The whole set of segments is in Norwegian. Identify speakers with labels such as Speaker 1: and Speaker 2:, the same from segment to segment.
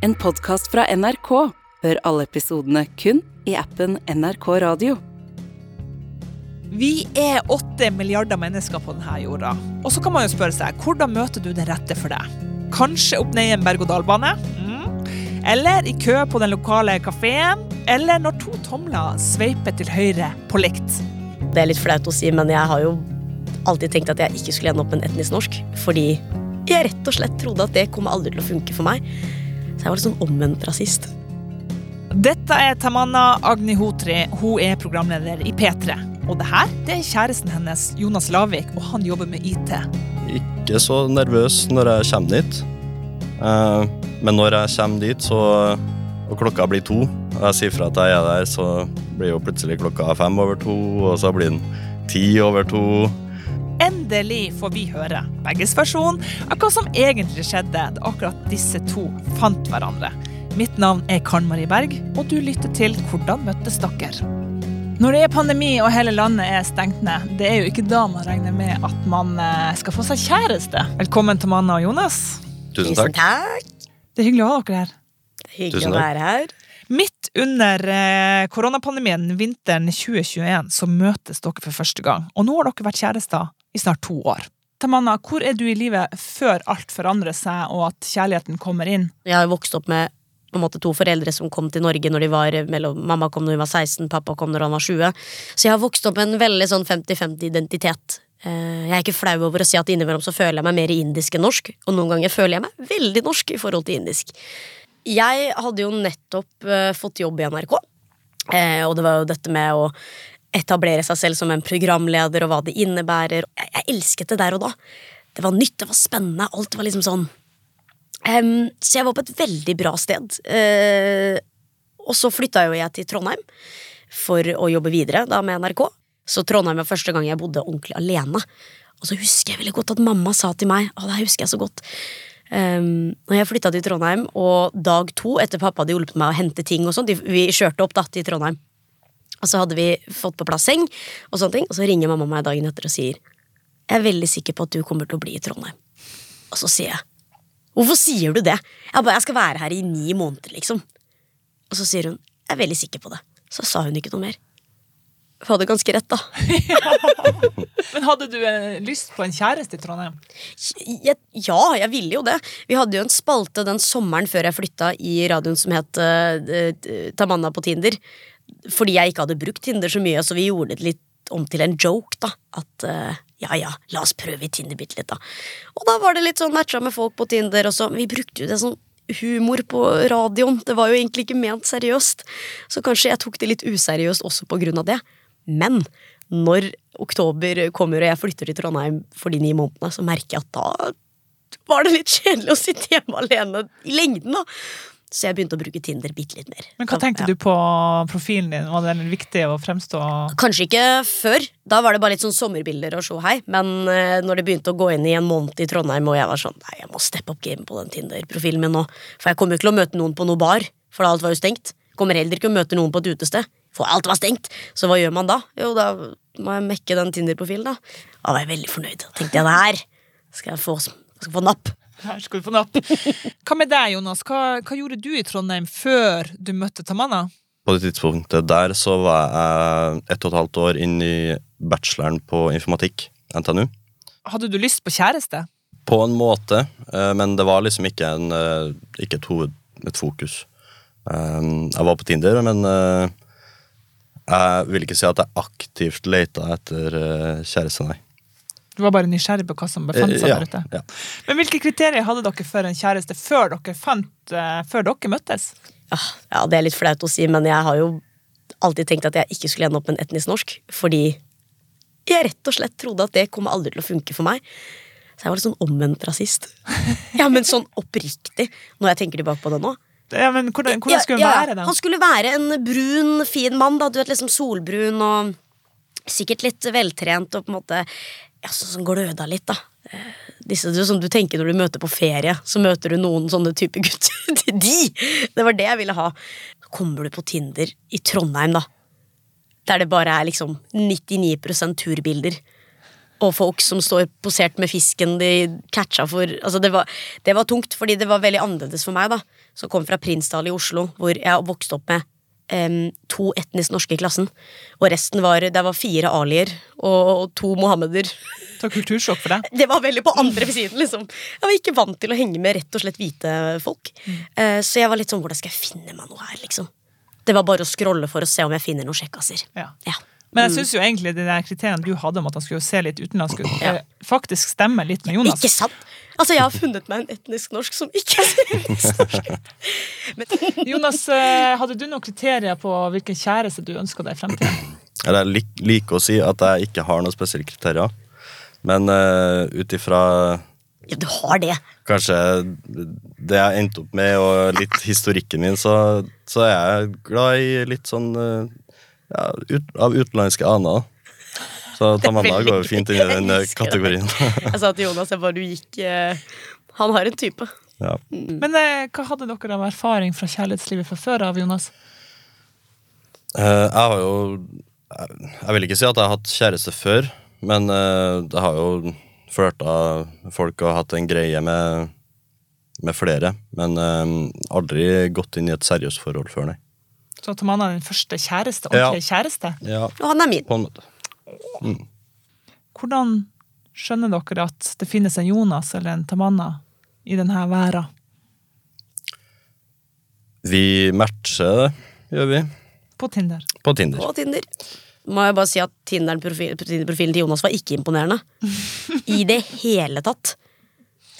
Speaker 1: En podkast fra NRK. Hør alle episodene kun i appen NRK Radio.
Speaker 2: Vi er åtte milliarder mennesker på denne jorda. Og så kan man jo spørre seg, hvordan møter du den rette for deg? Kanskje opp ned i en berg-og-dal-bane? Mm. Eller i kø på den lokale kafeen? Eller når to tomler sveiper til høyre på likt?
Speaker 3: Det er litt flaut å si, men jeg har jo alltid tenkt at jeg ikke skulle ende opp med en etnisk norsk. Fordi jeg rett og slett trodde at det kommer aldri til å funke for meg. Så jeg var litt sånn omvendt rasist.
Speaker 2: Dette er Tamanna Agnihotri. Hun er programleder i P3. Og det her det er kjæresten hennes, Jonas Lavik, og han jobber med IT.
Speaker 4: Ikke så nervøs når jeg kommer dit. Eh, Men når jeg kommer dit, så, og klokka blir to, og jeg sier fra at jeg er der, så blir jo plutselig klokka fem over to, og så blir den ti over to.
Speaker 2: Endelig får vi høre begges versjon av hva som egentlig skjedde da akkurat disse to fant hverandre. Mitt navn er Karen Marie Berg, og du lytter til Hvordan møttes dere? Når det er pandemi og hele landet er stengt ned, det er jo ikke da man regner med at man eh, skal få seg kjæreste. Velkommen til Manna og Jonas.
Speaker 4: Tusen takk.
Speaker 3: takk.
Speaker 2: Det er hyggelig å ha dere her.
Speaker 3: Det er hyggelig
Speaker 4: Tusen
Speaker 3: å være her.
Speaker 2: Midt under eh, koronapandemien vinteren 2021 så møtes dere for første gang. Og nå har dere vært kjærester i snart to år. Tamanna, hvor er du i livet før alt forandrer seg og at kjærligheten kommer inn?
Speaker 3: Jeg har vokst opp med på en måte to foreldre som kom til Norge når de var mellom Mamma kom når hun var 16, pappa kom når han var 20. Så jeg har vokst opp med en veldig sånn 50-50 identitet. Eh, Jeg er ikke flau over å si at innimellom så føler jeg meg mer indisk enn norsk, og noen ganger føler jeg meg veldig norsk i forhold til indisk. Jeg hadde jo nettopp eh, fått jobb i NRK, eh, og det var jo dette med å etablere seg selv som en programleder og hva det innebærer. Jeg, jeg elsket det der og da. Det var nytt, det var spennende, alt var liksom sånn Um, så jeg var på et veldig bra sted. Uh, og så flytta jo jeg til Trondheim for å jobbe videre da med NRK. Så Trondheim var første gang jeg bodde ordentlig alene. Og så husker jeg veldig godt at mamma sa til meg Å, det husker jeg så godt. Um, når jeg flytta til Trondheim, og dag to etter pappa hadde hjulpet meg å hente ting og sånt, vi kjørte opp da til Trondheim, og så hadde vi fått på plass seng, og sånne ting, og så ringer mamma meg dagen etter og sier Jeg er veldig sikker på at du kommer til å bli i Trondheim. Og så sier jeg Hvorfor sier du det? Jeg bare, jeg skal være her i ni måneder, liksom. Og så sier hun, jeg er veldig sikker på det. Så sa hun ikke noe mer. Hun hadde ganske rett, da.
Speaker 2: Men hadde du eh, lyst på en kjæreste i Trondheim?
Speaker 3: Jeg, ja, jeg ville jo det. Vi hadde jo en spalte den sommeren før jeg flytta i radioen som het eh, Tamanna på Tinder. Fordi jeg ikke hadde brukt Tinder så mye, så vi gjorde det litt om til en joke, da. At uh, ja ja, la oss prøve i Tinder bitte litt, da. Og da var det litt sånn matcha med folk på Tinder, også. Vi brukte jo det sånn humor på radioen. Det var jo egentlig ikke ment seriøst. Så kanskje jeg tok det litt useriøst også på grunn av det. Men når oktober kommer og jeg flytter til Trondheim for de ni månedene, så merker jeg at da var det litt kjedelig å sitte hjemme alene i lengden, da. Så jeg begynte å bruke Tinder bitte litt mer.
Speaker 2: Men hva
Speaker 3: Da-
Speaker 2: tenkte
Speaker 3: ja.
Speaker 2: du på profilen din? Var det viktig å fremstå
Speaker 3: Kanskje ikke før. Da var det bare litt sånn sommerbilder og hei. Men eh, når det begynte å gå inn i en måned i Trondheim, og jeg var sånn Nei, jeg må steppe opp game på den Tinder-profilen min nå. For jeg kommer jo ikke til å møte noen på noe bar, for alt var jo stengt. Kommer heller ikke å møte noen på et utested, for alt var stengt. Så hva gjør man da? Jo, da må jeg mekke den Tinder-profilen, da. Da var jeg veldig fornøyd. Da tenkte jeg det her skal jeg få, skal få napp.
Speaker 2: Her skal du få napp. Hva med deg, Jonas? Hva, hva gjorde du i Trondheim før du møtte Tamanna?
Speaker 4: På det tidspunktet der så var jeg ett og et halvt år inn i bacheloren på informatikk, NTNU.
Speaker 2: Hadde du lyst på kjæreste?
Speaker 4: På en måte, eh, men det var liksom ikke, en, eh, ikke et hoved, et fokus. Eh, Jeg var på Tinder, men jeg vil ikke si at jeg aktivt leita etter kjæreste, nei.
Speaker 2: Du var bare nysgjerrig på hva som befant seg
Speaker 4: Eh, ja,
Speaker 2: der ute.
Speaker 4: ja.
Speaker 2: Men hvilke kriterier hadde dere for en kjæreste før dere fant, eh, før dere møttes?
Speaker 3: Ah, Ja, det er litt flaut å si, men jeg har jo alltid tenkt at jeg ikke skulle ende opp med en etnisk norsk. Fordi jeg rett og slett trodde at det kommer aldri til å funke for meg. Så jeg var litt sånn omvendt rasist. Ja, men sånn oppriktig, når jeg tenker tilbake på det nå.
Speaker 2: Ja, men hvordan, hvordan skulle
Speaker 3: Ja, han
Speaker 2: være, da?
Speaker 3: Han skulle være en brun, fin mann, da. Du vet, liksom solbrun og sikkert litt veltrent og på en måte sånn som gløda litt, da. Eh, Disse du, som du tenker når du møter på ferie, så møter du noen sånne type gutter. De! Det var det jeg ville ha. Så kommer du på Tinder i Trondheim, da. Der det bare er liksom 99% turbilder. Og folk som står posert med fisken de catcha for Altså, det var, det var tungt, fordi det var veldig annerledes for meg, da. som kom fra Prinsdal i Oslo, hvor jeg vokste opp med em, to etnisk norske i klassen. Og resten var Det var fire alier og, og to mohammeder.
Speaker 2: Det var kultursjokk for deg.
Speaker 3: Det var veldig på andre siden, liksom. Jeg var ikke vant til å henge med rett og slett hvite folk. Eh, så jeg var litt sånn Hvordan skal jeg finne meg noe her, liksom? Det var bare å scrolle for å se om jeg finner noen sjekkasser.
Speaker 2: Ja.
Speaker 3: Ja.
Speaker 2: Men jeg syns jo egentlig de kriteriene du hadde om at han skulle se litt utenlandsk ut,
Speaker 3: Ja.
Speaker 2: eh, faktisk stemmer litt med Jonas.
Speaker 3: Ikke sant? Altså, jeg har funnet meg en etnisk norsk som ikke er etnisk norsk.
Speaker 2: Jonas, eh, hadde du noen kriterier på hvilken kjæreste du ønska deg i fremtiden?
Speaker 4: Jeg liker liker å si at jeg ikke har noen spesielle kriterier. Men uh, ut ifra
Speaker 3: Ja, du har det.
Speaker 4: kanskje det jeg endte opp med, og litt historikken min, så, så er jeg glad i litt sånn eh, ja, ut, av utenlandske aner. Så Tamanna går jo fint inn i den
Speaker 3: det.
Speaker 4: kategorien.
Speaker 3: Jeg sa til Jonas jeg bare du gikk eh, Han har en type.
Speaker 4: ja.
Speaker 2: Men eh, hva hadde dere av erfaring fra kjærlighetslivet fra før av, Jonas?
Speaker 4: Eh, jeg har jo jeg, jeg vil ikke si at jeg har hatt kjæreste før, men eh, jeg har jo flørta med folk og hatt en greie med, med flere. Men eh, aldri gått inn i et seriøst forhold før, nei.
Speaker 2: Så Tamanna er den første kjæreste,
Speaker 4: Ja.
Speaker 2: kjæreste.
Speaker 4: Ja,
Speaker 3: Og han er min.
Speaker 4: på en måte.
Speaker 2: Hvordan skjønner dere at det finnes en Jonas eller en Tamanna i denne verden?
Speaker 4: Vi matcher det, gjør vi.
Speaker 2: På Tinder.
Speaker 4: På Tinder.
Speaker 3: På Tinder. Må jeg bare si at Tinder-profil- Tinder-profilen til Jonas var ikke imponerende. I det hele tatt.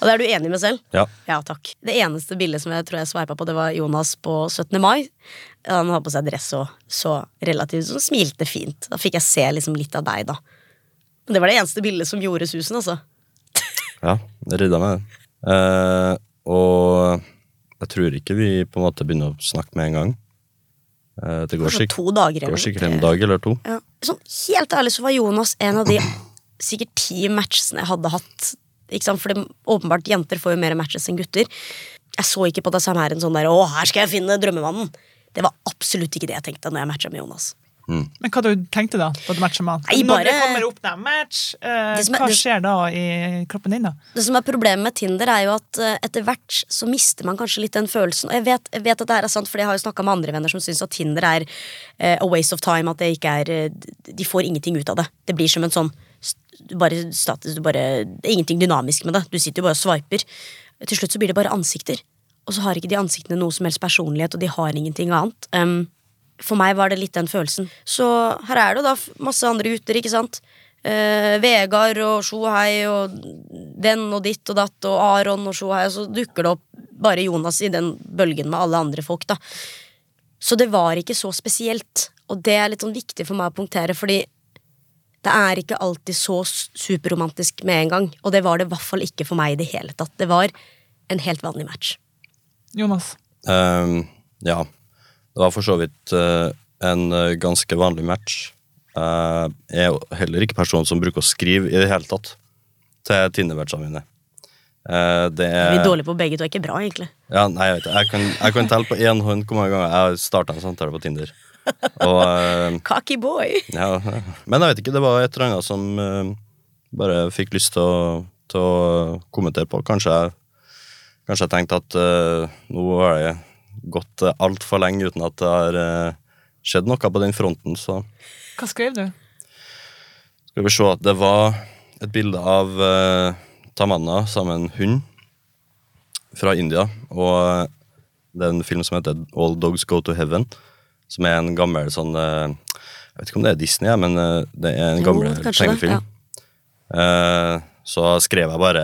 Speaker 3: Og det er du enig med selv?
Speaker 4: Ja.
Speaker 3: Ja, takk. Det eneste bildet som jeg tror jeg sveipa på, det var Jonas på 17. mai. Han hadde på seg dress og så relativt sånn, smilte fint. Da fikk jeg se liksom litt av deg, da. Men det var det eneste bildet som gjorde susen, altså.
Speaker 4: Ja, det rydda meg, det. Eh, og jeg tror ikke vi på en måte begynner å snakke med en gang. Eh, det går,
Speaker 3: Kanskje
Speaker 4: sikk
Speaker 3: to dager
Speaker 4: går sikkert en dag eller to.
Speaker 3: Ja. Sånn, helt ærlig så var Jonas en av de sikkert ti matchene jeg hadde hatt. Ikke sant? For det, åpenbart jenter får jo mer matches enn gutter. Jeg så ikke på det samme her en sånn der 'Å, her skal jeg finne drømmemannen'. Det var absolutt ikke det jeg tenkte når jeg matcha med Jonas.
Speaker 2: Men hva du tenkte da? da du matcha med han?
Speaker 3: Nei,
Speaker 2: Når det kommer opp der match, eh,
Speaker 3: er-
Speaker 2: hva skjer da i kroppen din? da?
Speaker 3: Det som er Problemet med Tinder, er jo at eh, etter hvert så mister man kanskje litt den følelsen. Og jeg vet, jeg vet at det her er sant, for jeg har jo snakka med andre venner som syns at Tinder er eh, a waste of time. At det ikke er eh, De får ingenting ut av det. Det blir som en sånn bare status, bare, Det er ingenting dynamisk med det. Du sitter jo bare og swiper. Til slutt så blir det bare ansikter. Og så har ikke de ansiktene noe som helst personlighet, og de har ingenting annet. Um, for meg var det litt den følelsen. Så her er det jo da masse andre gutter, ikke sant. Uh, Vegard og Sjohei og den og ditt og datt og Aron og Sjohei, og så dukker det opp bare Jonas i den bølgen med alle andre folk, da. Så det var ikke så spesielt, og det er litt sånn viktig for meg å punktere, fordi det er ikke alltid så superromantisk med en gang, og det var det i hvert fall ikke for meg i det hele tatt. Det var en helt vanlig match.
Speaker 2: Jonas?
Speaker 4: Um, ja. Det var for så vidt uh, en eh, ganske vanlig match. Uh, jeg er jo heller ikke person som bruker å skrive i det hele tatt til Tinder-matchene mine. Uh, det
Speaker 3: Vi
Speaker 4: er
Speaker 3: er dårlige på begge to, er ikke bra, egentlig.
Speaker 4: Ja, nei, jeg vet. Jeg kan, jeg kan telle på én hånd hvor mange ganger jeg har starta en samtale på Tinder. Og uh,
Speaker 3: Cocky boy!
Speaker 4: ja, Men jeg vet ikke, det var et eller annet som uh, bare fikk lyst til å, til å kommentere på. Kanskje jeg, kanskje jeg tenkte at uh, nå har det gått altfor lenge uten at det har eh, skjedd noe på den fronten, så
Speaker 2: Hva skrev du?
Speaker 4: skal vi se at det var et bilde av uh, Tamanna sammen med en hund fra India. Og eh, det er en film som heter All Dogs Go to Heaven. Som er en gammel sånn eh, Jeg vet ikke om det er Disney, men eh, det er en gammel tegnefilm. Eh, så skrev jeg bare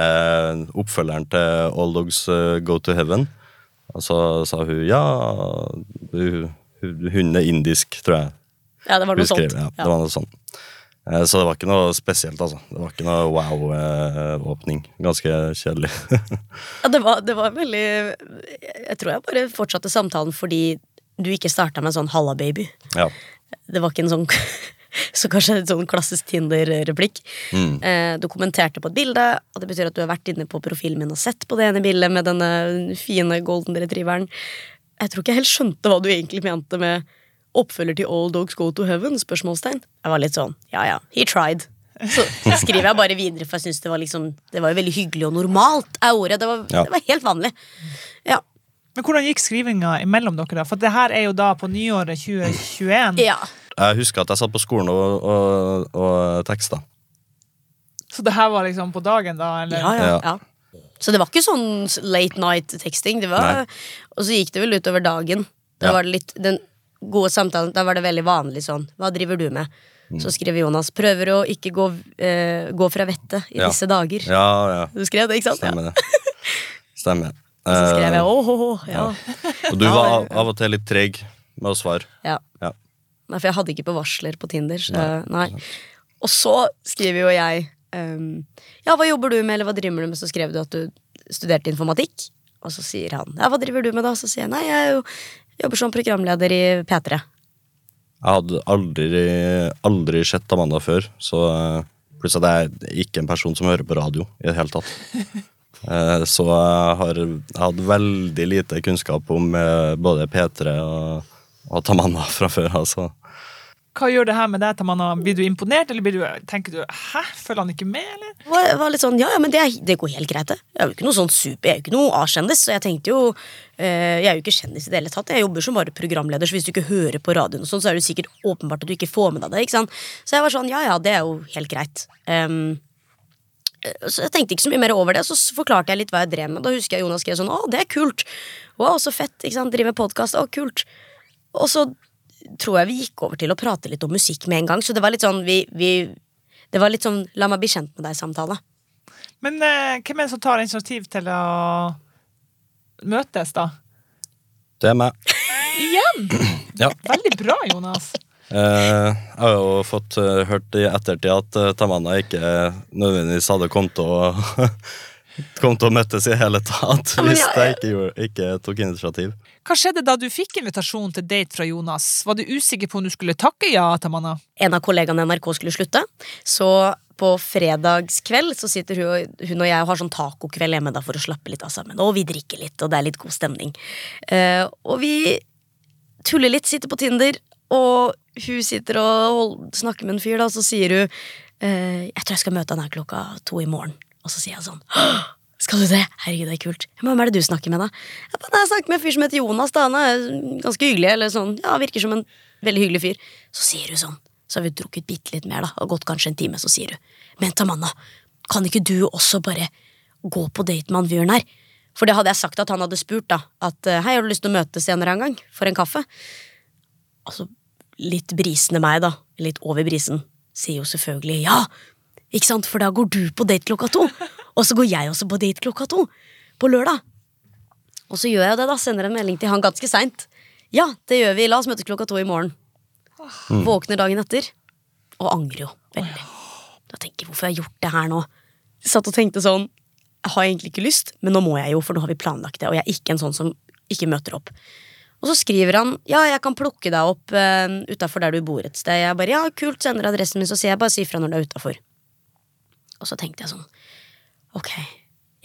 Speaker 4: oppfølgeren til All Dogs Go to Heaven. Og så sa hun ja, hun- er indisk, tror jeg.
Speaker 3: Ja, det var noe
Speaker 4: skrev,
Speaker 3: sånt.
Speaker 4: ja, det var noe sånt. Så det var ikke noe spesielt, altså. Det var ikke noe wow-åpning. Ganske kjedelig.
Speaker 3: Ja, det var, det var veldig Jeg tror jeg bare fortsatte samtalen fordi du ikke starta med en sånn 'halla, baby'.
Speaker 4: ja.
Speaker 3: Det var ikke en sånn Så kanskje en sånn klassisk Tinder-replikk.
Speaker 4: Mm.
Speaker 3: Eh, du kommenterte på et bilde, og det betyr at du har vært inne på profilen min og sett på det ene bildet med denne fine golden retrieveren. Jeg tror ikke jeg helt skjønte hva du egentlig mente med oppfølger til All Dogs Go to Heaven? spørsmålstegn. Jeg var litt sånn ja ja, he tried. Så skriver jeg bare videre, for jeg synes det var liksom Det var jo veldig hyggelig og normalt, ordet. Det var,
Speaker 4: Ja.
Speaker 3: det var helt vanlig. Ja.
Speaker 2: Men hvordan gikk skrivinga imellom dere, da? For det her er jo da på nyåret 2021.
Speaker 3: Ja.
Speaker 4: Jeg husker at jeg satt på skolen og, og, og teksta.
Speaker 2: Så det her var liksom på dagen, da? Eller?
Speaker 3: Ja, ja,
Speaker 4: Ja.
Speaker 3: Så det var ikke sånn late night teksting. Det var,
Speaker 4: Nei.
Speaker 3: og så gikk det vel utover dagen. Da
Speaker 4: Ja.
Speaker 3: var det litt, den gode samtalen, da var det veldig vanlig sånn Hva driver du med?
Speaker 4: Mm.
Speaker 3: Så skrev Jonas prøver å ikke gå, eh, gå fra vettet i
Speaker 4: Ja.
Speaker 3: disse dager.
Speaker 4: Ja, ja.
Speaker 3: Du skrev det, ikke sant?
Speaker 4: Stemmer det. Stemmer.
Speaker 3: Og så skrev jeg
Speaker 4: Eh,
Speaker 3: åh, åh, åh, ja.
Speaker 4: og du var av, og til litt treg med å svare.
Speaker 3: Ja.
Speaker 4: Ja.
Speaker 3: Nei, for jeg hadde ikke på varsler på Tinder. Så, nei. Og så skriver jo jeg um, Ja, hva jobber du med, eller hva driver du med? Så skrev du at du studerte informatikk. Og så sier han ja, hva driver du med da? Så sier jeg nei, jeg jo, jobber som programleder i P3.
Speaker 4: Jeg hadde aldri, aldri sett Amanda før, så plutselig er jeg ikke en person som hører på radio i det hele tatt. Eh, Så jeg har hatt veldig lite kunnskap om eh, både P3 og, og Tamanna fra før. Altså.
Speaker 2: Hva gjør det her med deg, Tamanna? Blir du imponert, eller blir du, tenker du 'hæ, følger han ikke med', eller?
Speaker 3: Det var, var litt sånn, ja, ja, men det, det går helt greit, det. Jeg er jo ikke noe sånn super, jeg er jo ikke noe A-kjendis, så jeg tenkte jo eh, Jeg er jo ikke kjendis i det hele tatt. Jeg jobber som bare programleder, så hvis du ikke hører på radioen, og sånn, så er det sikkert åpenbart at du ikke får med deg det. ikke sant? Så jeg var sånn, ja ja, det er jo helt greit. Em, så jeg tenkte ikke så mye mer over det, så forklarte jeg litt hva jeg drev med. Da husker jeg Jonas skrev sånn 'Å, det er kult'. Wow, så fett. ikke sant? Driver med podkast. Å, kult. Og så tror jeg vi gikk over til å prate litt om musikk med en gang, så det var litt sånn vi, vi Det var litt sånn 'la meg bli kjent med deg'-samtale.
Speaker 2: Men eh, hvem er det som tar initiativ til å møtes, da?
Speaker 4: Det er meg.
Speaker 2: Igjen!
Speaker 4: Ja.
Speaker 2: Veldig bra, Jonas.
Speaker 4: Eh, jeg har jo fått eh, hørt i ettertid at uh, Tamanna ikke nødvendigvis hadde kommet til å Kom til å møtes i hele tatt
Speaker 3: Ja,
Speaker 4: hvis
Speaker 3: jeg-
Speaker 4: jeg ikke, gjorde, ikke tok initiativ.
Speaker 2: Hva skjedde da du fikk invitasjon til date fra Jonas? Var du usikker på om du skulle takke ja, Tamanna?
Speaker 3: En av kollegaene i NRK skulle slutte, så på fredagskveld så sitter hun, og- hun og jeg og har sånn tacokveld hjemme da for å slappe litt av sammen. Og vi drikker litt, og det er litt god stemning. Uh, og vi tuller litt, sitter på Tinder, og hun sitter og snakker med en fyr, da, og så sier hun eh, Jeg tror jeg skal møte han her klokka to i morgen. Og så sier jeg sånn skal du det? Herregud, det er kult. Hvem er det du snakker med, da? Jeg, bare, jeg snakker med en fyr som heter Jonas. da Han er ganske hyggelig. Eller sånn, ja, Virker som en veldig hyggelig fyr. Så sier hun sånn, så har vi drukket bitte litt mer, da. Og gått kanskje en time, så sier hun Men Tamanna, kan ikke du også bare gå på date med han fyren her? For det hadde jeg sagt at han hadde spurt, da. At eh, hei, har du lyst til å møtes senere en gang? For en kaffe? Altså, litt brisende meg, da. Litt over brisen. Sier jo selvfølgelig ja! Ikke sant? For da går du på date klokka to. Og så går jeg også på date klokka to. På lørdag. Og så gjør jeg det, da. Sender en melding til han ganske seint. Ja, det gjør vi. La oss møtes klokka to i morgen. Våkner dagen etter. Og angrer jo veldig. Da tenker jeg hvorfor jeg har gjort det her nå. Jeg satt og tenkte sånn Jeg har egentlig ikke lyst, men nå må jeg jo, for nå har vi planlagt det. Og jeg er ikke en sånn som ikke møter opp. Og så skriver han ja, jeg kan plukke deg opp uh, utafor der du bor et sted. Jeg bare ja, kult, sender adressen min, så sier jeg bare si ifra når du er utafor. Og så tenkte jeg sånn Ok,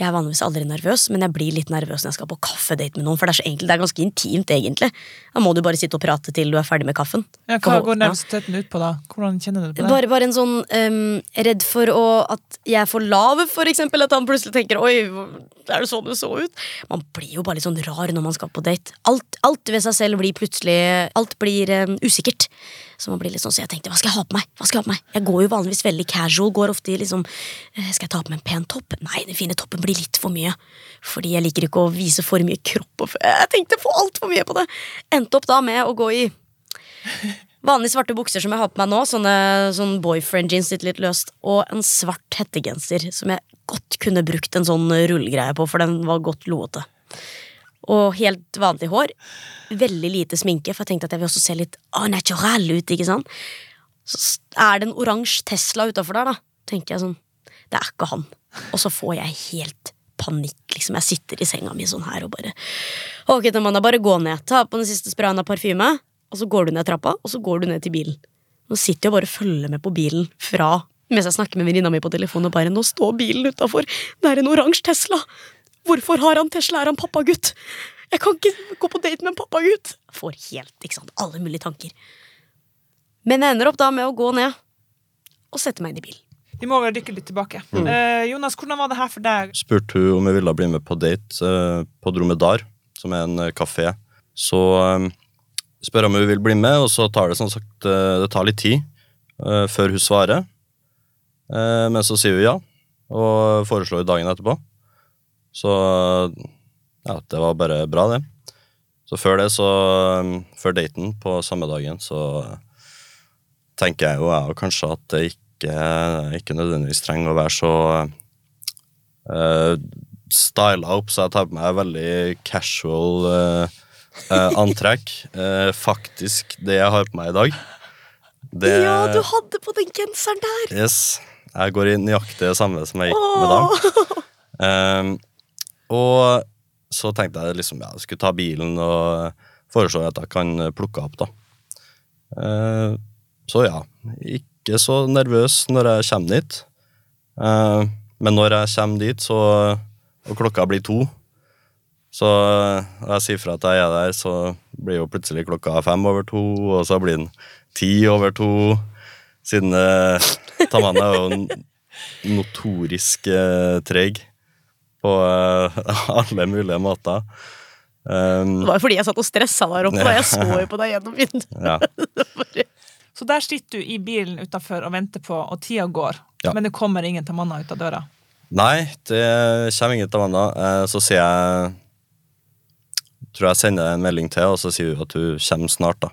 Speaker 3: jeg er vanligvis aldri nervøs, men jeg blir litt nervøs når jeg skal på kaffedate med noen, for det er så enkelt, det er ganske intimt, egentlig. Da må du bare sitte og prate til du er ferdig med kaffen.
Speaker 2: Ja, hva går nervøsiteten ut på, da? Hvordan kjenner du på det?
Speaker 3: Bare, bare en sånn um, redd for å, at jeg er for lav, for eksempel. At han plutselig tenker 'oi, er det sånn du så ut?' Man blir jo bare litt sånn rar når man skal på date. Alt, alt ved seg selv blir plutselig Alt blir um, usikkert. Så man blir litt sånn, så jeg tenkte 'hva skal jeg ha på meg?' Hva skal jeg ha på meg? Jeg går jo vanligvis veldig casual. Går ofte i liksom eh, 'Skal jeg ta på meg en pen topp?' Nei, den fine toppen blir litt for mye. Fordi jeg liker ikke å vise for mye kropp. Og jeg tenkte for altfor mye på det. Endte opp da med å gå i Vanlige svarte bukser som jeg har på meg nå, sånne sånn boyfriend jeans litt, litt løst, og en svart hettegenser som jeg godt kunne brukt en sånn rullegreie på, for den var godt loete. Og helt vanlig hår. Veldig lite sminke, for jeg tenkte at jeg vil også se litt ah, natural ut, ikke sant. Så er det en oransje Tesla utafor der, da, tenker jeg sånn. Det er ikke han. Og så får jeg helt panikk, liksom. Jeg sitter i senga mi sånn her og bare Ok, da bare gå ned. Ta på den siste sprayen av parfyme, og så går du ned trappa, og så går du ned til bilen. Nå sitter jeg og bare følger med på bilen fra mens jeg snakker med venninna mi på telefonen og bare Nå står bilen utafor. Det er en oransje Tesla. Hvorfor har han Tesla? Er han pappagutt? Jeg kan ikke gå på date med en pappagutt. Får helt, ikke sant, alle mulige tanker. Men jeg ender opp da med å gå ned og sette meg inn i bilen.
Speaker 2: Vi må vel dykke litt tilbake. Eh, Jonas, hvordan var det her for deg?
Speaker 4: Spurte hun om jeg ville bli med på date eh, på Dromedar, som er en eh, kafé. Så eh, spør om hun vil bli med, og så tar det som sagt eh, det tar litt tid eh, før hun svarer. Men så sier hun ja, og foreslår dagen etterpå. Så ja, det var bare bra, det. Så før det, så Før daten på samme dagen, så tenker jeg jo jeg kanskje at det ikke, ikke nødvendigvis trenger å være så uh, styla opp, så jeg tar på meg veldig casual uh, uh, antrekk. Eh, faktisk det jeg har på meg i dag. Det,
Speaker 3: Ja, du hadde på den genseren der!
Speaker 4: Yes. Jeg går i nøyaktig det samme som jeg gikk med da. Ehm, og så tenkte jeg liksom, ja, jeg skulle ta bilen og foreslå at jeg kan plukke opp, da. Uh, så ja, ikke så nervøs når jeg kommer dit. Eh, men når jeg kommer dit, så, og klokka blir to, så jeg sier fra at jeg er der, så blir jo plutselig klokka fem over to, og så blir den ti over to, siden eh, Taman er jo notorisk eh, treg på eh, alle mulige måter. Um,
Speaker 3: Det var jo fordi jeg satt og stressa der oppe, og jeg så jo på deg gjennom vinduet.
Speaker 4: ja.
Speaker 2: Så der sitter du i bilen utafor og venter på, og tida går.
Speaker 4: Ja.
Speaker 2: Men det kommer ingen til manna ut av døra.
Speaker 4: Nei, det kommer ingen til Amanda. Eh, Så sier jeg Tror jeg sender en melding til, og så sier hun at hun kommer snart. da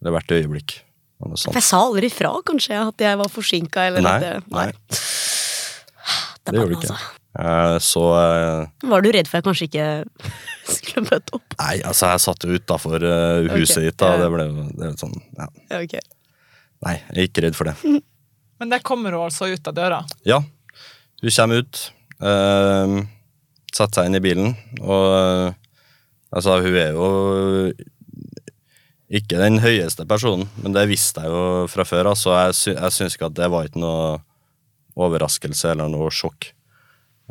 Speaker 4: Det er hvert øyeblikk. Noe sånt.
Speaker 3: jeg sa aldri fra, kanskje, at jeg var forsinka, eller
Speaker 4: Nei,
Speaker 3: at det,
Speaker 4: nei,
Speaker 3: Det,
Speaker 4: det gjorde du ikke.
Speaker 3: altså.
Speaker 4: Eh, Så eh,
Speaker 3: Var du redd for at jeg kanskje ikke skulle møte opp?
Speaker 4: Nei, altså, jeg satt jo utafor huset
Speaker 3: okay.
Speaker 4: ditt, da. Det ble jo sånn ja.
Speaker 3: Ja, ok.
Speaker 4: Nei, jeg er ikke redd for det.
Speaker 2: Men der kommer hun altså ut av døra.
Speaker 4: Ja, hun kommer ut, Øh, setter seg inn i bilen, og eh, altså, hun er jo ikke den høyeste personen, men det visste jeg jo fra før, altså, jeg, sy jeg syns ikke at det var ikke noe overraskelse eller noe sjokk.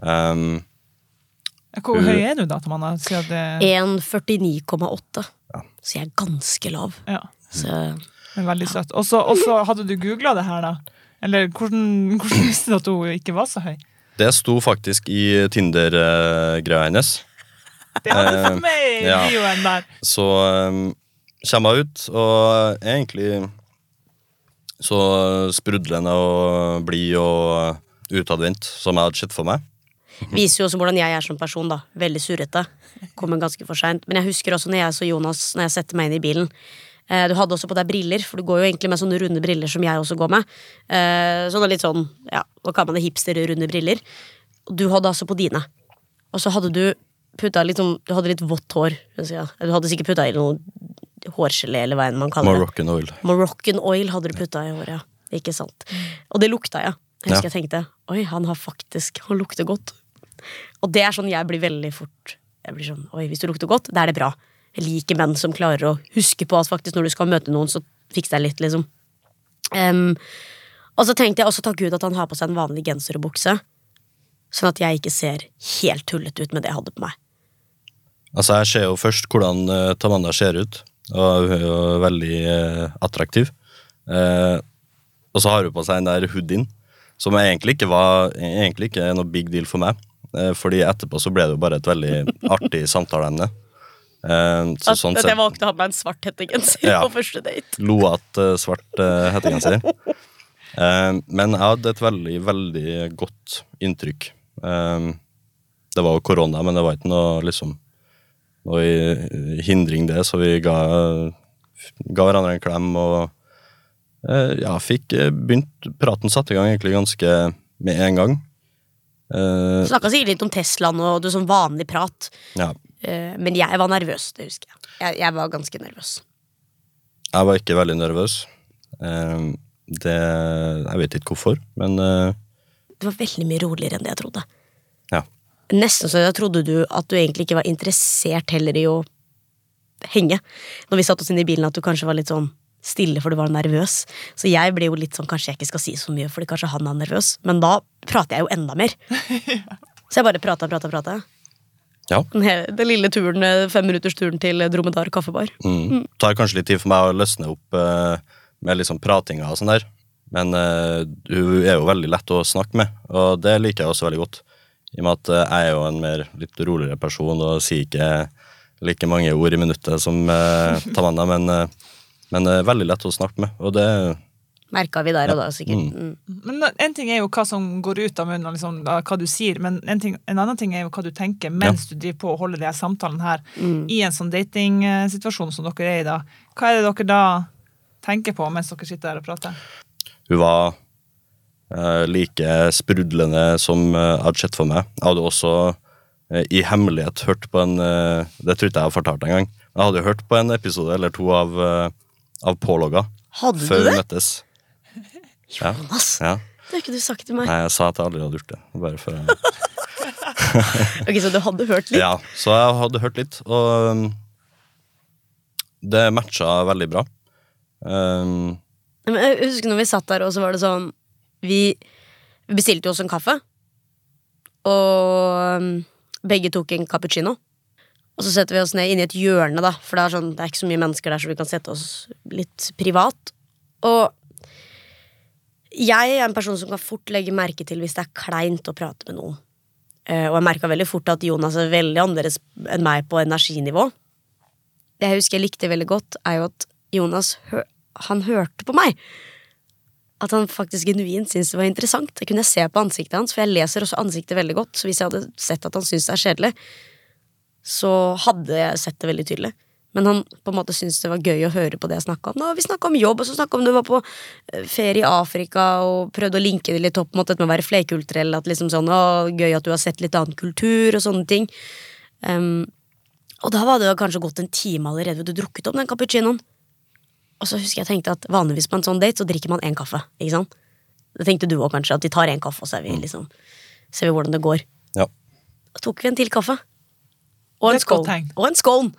Speaker 4: Um,
Speaker 2: Hvor
Speaker 4: Hun-
Speaker 2: høy er du da, Tamanna? Det
Speaker 3: 1,49,8.
Speaker 4: Ja.
Speaker 3: Så jeg er ganske lav.
Speaker 2: ja,
Speaker 3: Så
Speaker 2: veldig søtt. Og så hadde du googla det her, da? Eller hvordan, hvordan visste du at hun ikke var så høy?
Speaker 4: det sto faktisk i Tinder-greia hennes.
Speaker 2: Det hadde du fått med i
Speaker 4: ja.
Speaker 2: bioen der.
Speaker 4: Så um, kommer hun ut, og er egentlig så sprudlende og blid og utadvendt som jeg hadde sett for meg.
Speaker 3: viser jo også hvordan jeg er som person, da. Veldig surrete. Kommer ganske for seint. Men jeg husker også når jeg så Jonas Når jeg setter meg inn i bilen. Eh, du hadde også på deg briller, for du går jo egentlig med sånne runde briller som jeg også går med. Eh, sånne litt sånn, ja, hva kaller man det, hipster-runde briller. Og du hadde altså på dine. Og så hadde du putta litt sånn Du hadde litt vått hår. Du hadde sikkert putta i noe hårgelé, eller hva enn man kaller det.
Speaker 4: Moroccan oil.
Speaker 3: Moroccan oil hadde du putta i håret, ja. Ikke sant. Og det lukta jeg. Jeg husker jeg tenkte oi, han har faktisk Han lukter godt. Og det er sånn jeg blir veldig fort Jeg blir sånn, oi, Hvis du lukter godt, da er det bra. Jeg liker menn som klarer å huske på at faktisk når du skal møte noen, så fiks deg litt, liksom. Um, og så tenkte jeg også takk Gud at han har på seg en vanlig genser og bukse. Sånn at jeg ikke ser helt tullete ut med det jeg hadde på meg.
Speaker 4: Altså, jeg ser jo først hvordan uh, Tamanna ser ut, og hun er jo veldig uh, attraktiv. Uh, og så har hun på seg den der hoodien, som egentlig ikke var egentlig ikke noe big deal for meg. Eh, fordi etterpå så ble det jo bare et veldig artig samtaleemne. Eh, så
Speaker 3: At,
Speaker 4: sånn
Speaker 3: at jeg valgte å ha på meg en svart hettegenser
Speaker 4: Ja.
Speaker 3: på første date.
Speaker 4: loete svart uh, hettegenser. Eh, men jeg hadde et veldig, veldig godt inntrykk. Eh, det var jo korona, men det var ikke noe liksom noe i- hindring det, så vi ga, ga hverandre en klem og eh, ja, fikk eh, begynt Praten satte i gang egentlig ganske med en gang. Uh,
Speaker 3: Snakka sikkert litt om Teslaen og det sånn vanlig prat.
Speaker 4: ja,
Speaker 3: Eh, Men jeg var nervøs, det husker jeg. jeg. Jeg var ganske nervøs.
Speaker 4: jeg var ikke veldig nervøs. Eh, det Jeg vet ikke hvorfor, men eh,
Speaker 3: Det var veldig mye roligere enn det jeg trodde.
Speaker 4: ja.
Speaker 3: Nesten så jeg trodde du at du egentlig ikke var interessert heller i å henge. Når vi satte oss inn i bilen, at du kanskje var litt sånn stille for du var nervøs. Så jeg ble jo litt sånn, kanskje jeg ikke skal si så mye, fordi kanskje han er nervøs. Men da prater jeg jo enda mer. Så jeg bare prata, prata, prata.
Speaker 4: Ja.
Speaker 3: Den, lille turen, eh, femminuttersturen til Dromedar kaffebar.
Speaker 4: Mm. Det tar kanskje litt tid for meg å løsne opp uh, med liksom pratinga og sånn der. Men uh, hun er jo veldig lett å snakke med, og det liker jeg også veldig godt. I og med at uh, jeg er jo en mer litt roligere person og sier ikke like mange ord i minuttet som uh, Tamanna, men, eh, men eh, veldig lett å snakke med. Og det
Speaker 3: Merka vi der og da, sikkert. Mm.
Speaker 2: Men En ting er jo hva som går ut av munnen, liksom, da, hva du sier, men en, ting, en annen ting er jo hva du tenker mens du driver på og holder de her samtalene her
Speaker 3: Mm.
Speaker 2: i en sånn datingsituasjon som dere er i da. Hva er det dere da tenker på mens dere sitter her og prater?
Speaker 4: hun var uh, like sprudlende som jeg uh, hadde sett for meg. Jeg hadde også uh, i hemmelighet hørt på en eh, Det tror ikke jeg har fortalt engang. Jeg hadde hørt på en episode eller to av, uh, av Pålogga
Speaker 3: Hadde
Speaker 4: før
Speaker 3: du det?
Speaker 4: møttes. Ja.
Speaker 3: Jonas,
Speaker 4: ja.
Speaker 3: det har ikke du sagt til meg.
Speaker 4: Nei, jeg sa at jeg aldri hadde gjort det. Bare for
Speaker 3: Ok, Så du hadde hørt litt?
Speaker 4: Ja, så jeg hadde hørt litt, og um, det matcha veldig bra. Um,
Speaker 3: Men jeg husker når vi satt der, og så var det sånn Vi, vi bestilte jo oss en kaffe. Og um, begge tok en cappuccino. Og så setter vi oss ned inn i et hjørne, da, for det er, sånn, det er ikke så mye mennesker der, så vi kan sette oss litt privat. Og jeg er en person som kan fort legge merke til hvis det er kleint å prate med noen. Eh, og jeg merka veldig fort at Jonas er veldig annerledes enn meg på energinivå. Det jeg husker jeg likte veldig godt, er jo at Jonas han hørte på meg. At han faktisk genuint syntes det var interessant. Det kunne jeg se på ansiktet hans, for jeg leser også ansiktet veldig godt. Så hvis jeg hadde sett at han syntes det er kjedelig, så hadde jeg sett det veldig tydelig. Men han på en måte syntes det var gøy å høre på det jeg snakka om. Nå, vi snakka om jobb, og så snakka om du var på eh, ferie i Afrika og prøvde å linke det litt opp mot dette med å være flerkulturell. At liksom sånn, å, gøy at du har sett litt annen kultur og sånne ting. Um, og da var det kanskje gått en time allerede og du drukket opp den cappuccinoen. Og så husker jeg tenkte at vanligvis på en sånn date så drikker man én kaffe. ikke sant? Det tenkte du òg kanskje, at de tar én kaffe, og så er vi liksom, ser vi hvordan det går.
Speaker 4: ja.
Speaker 3: Da tok vi en til kaffe. Og
Speaker 2: Det
Speaker 3: en skål. Og en skål.